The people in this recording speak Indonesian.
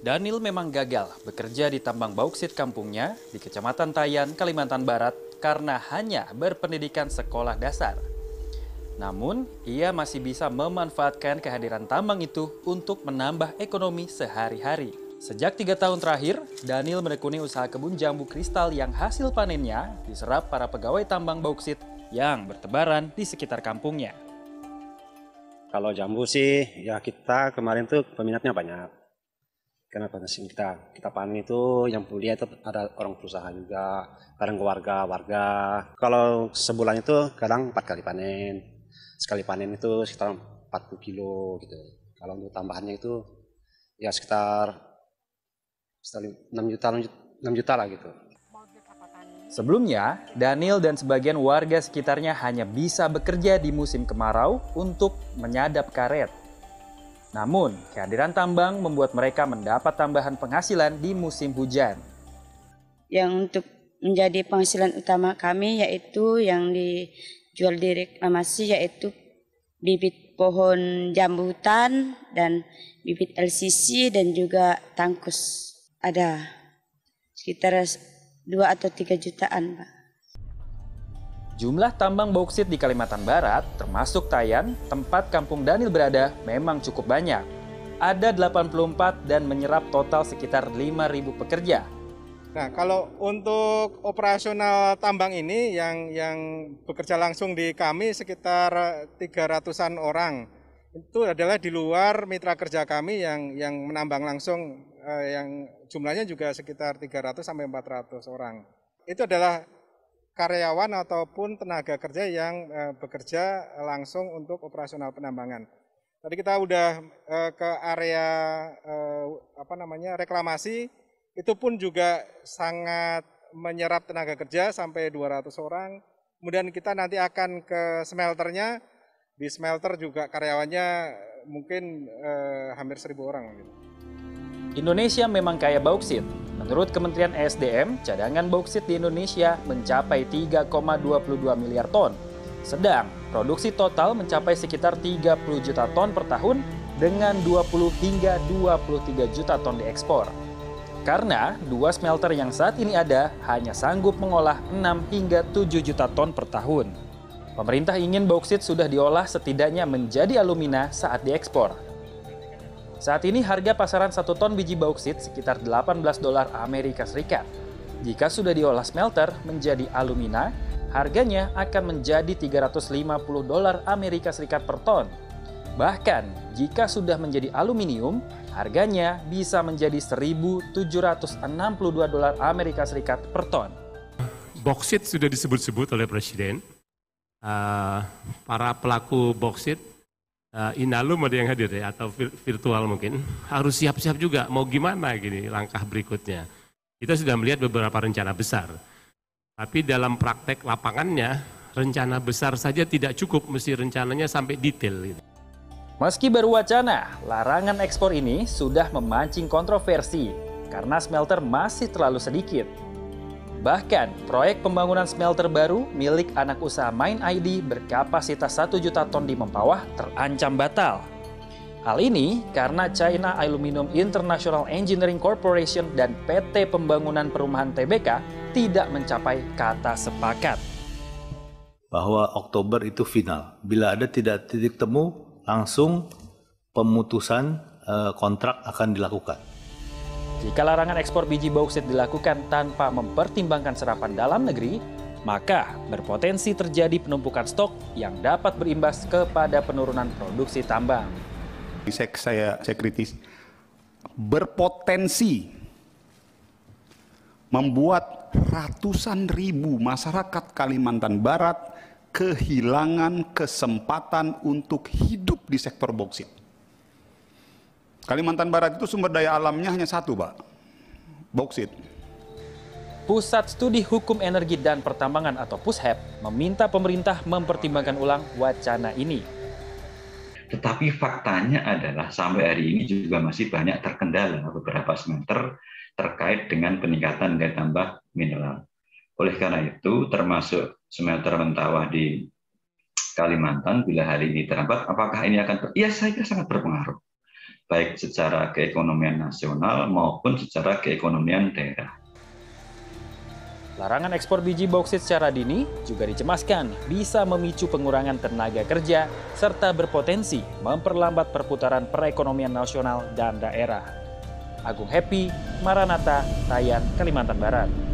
Daniel memang gagal bekerja di tambang bauksit kampungnya di Kecamatan Tayan, Kalimantan Barat karena hanya berpendidikan sekolah dasar. Namun, ia masih bisa memanfaatkan kehadiran tambang itu untuk menambah ekonomi sehari-hari. Sejak tiga tahun terakhir, Daniel menekuni usaha kebun jambu kristal yang hasil panennya diserap para pegawai tambang bauksit yang bertebaran di sekitar kampungnya. Kalau jambu sih, ya kita kemarin tuh peminatnya banyak. Kenapa sih kita kita panen itu yang kuliah itu ada orang perusahaan juga, kadang keluarga, warga. Kalau sebulan itu kadang empat kali panen. Sekali panen itu sekitar 40 kilo gitu. Kalau untuk tambahannya itu ya sekitar sekitar 6 juta 6 juta lah gitu. Sebelumnya, Daniel dan sebagian warga sekitarnya hanya bisa bekerja di musim kemarau untuk menyadap karet. Namun, kehadiran tambang membuat mereka mendapat tambahan penghasilan di musim hujan. Yang untuk menjadi penghasilan utama kami yaitu yang dijual di reklamasi yaitu bibit pohon jambu hutan dan bibit LCC dan juga tangkus. Ada sekitar dua atau tiga jutaan, Pak. Jumlah tambang bauksit di Kalimantan Barat, termasuk Tayan, tempat kampung Daniel berada, memang cukup banyak. Ada 84 dan menyerap total sekitar 5.000 pekerja. Nah, kalau untuk operasional tambang ini yang yang bekerja langsung di kami sekitar 300-an orang. Itu adalah di luar mitra kerja kami yang yang menambang langsung eh, yang jumlahnya juga sekitar 300 sampai 400 orang. Itu adalah karyawan ataupun tenaga kerja yang uh, bekerja langsung untuk operasional penambangan. Tadi kita udah uh, ke area uh, apa namanya reklamasi, itu pun juga sangat menyerap tenaga kerja sampai 200 orang. Kemudian kita nanti akan ke smelternya, di smelter juga karyawannya mungkin hampir 1000 orang. Gitu. Indonesia memang kaya bauksit. Menurut Kementerian ESDM, cadangan bauksit di Indonesia mencapai 3,22 miliar ton. Sedang produksi total mencapai sekitar 30 juta ton per tahun dengan 20 hingga 23 juta ton diekspor. Karena dua smelter yang saat ini ada hanya sanggup mengolah 6 hingga 7 juta ton per tahun. Pemerintah ingin bauksit sudah diolah setidaknya menjadi alumina saat diekspor. Saat ini harga pasaran satu ton biji bauksit sekitar 18 dolar Amerika Serikat. Jika sudah diolah smelter menjadi alumina, harganya akan menjadi 350 dolar Amerika Serikat per ton. Bahkan, jika sudah menjadi aluminium, harganya bisa menjadi 1.762 dolar Amerika Serikat per ton. Boksit sudah disebut-sebut oleh Presiden. Uh, para pelaku boksit uh, Inalum ada yang hadir ya atau virtual mungkin harus siap-siap juga mau gimana gini langkah berikutnya. Kita sudah melihat beberapa rencana besar. Tapi dalam praktek lapangannya rencana besar saja tidak cukup mesti rencananya sampai detail gitu. Meski baru wacana, larangan ekspor ini sudah memancing kontroversi karena smelter masih terlalu sedikit Bahkan, proyek pembangunan smelter baru milik anak usaha Main ID berkapasitas 1 juta ton di Mempawah terancam batal. Hal ini karena China Aluminium International Engineering Corporation dan PT Pembangunan Perumahan TBK tidak mencapai kata sepakat. Bahwa Oktober itu final. Bila ada tidak titik temu, langsung pemutusan eh, kontrak akan dilakukan. Jika larangan ekspor biji bauksit dilakukan tanpa mempertimbangkan serapan dalam negeri, maka berpotensi terjadi penumpukan stok yang dapat berimbas kepada penurunan produksi tambang. Saya, saya, saya kritis, berpotensi membuat ratusan ribu masyarakat Kalimantan Barat kehilangan kesempatan untuk hidup di sektor bauksit. Kalimantan Barat itu sumber daya alamnya hanya satu, Pak. Bauksit. Pusat Studi Hukum Energi dan Pertambangan atau PUSHEP meminta pemerintah mempertimbangkan ulang wacana ini. Tetapi faktanya adalah sampai hari ini juga masih banyak terkendala beberapa semester terkait dengan peningkatan nilai tambah mineral. Oleh karena itu, termasuk smelter Mentawah di Kalimantan, bila hari ini terhambat, apakah ini akan... Ya, saya kira sangat berpengaruh baik secara keekonomian nasional maupun secara keekonomian daerah. Larangan ekspor biji bauksit secara dini juga dicemaskan bisa memicu pengurangan tenaga kerja serta berpotensi memperlambat perputaran perekonomian nasional dan daerah. Agung Happy, Maranata, Tayan, Kalimantan Barat.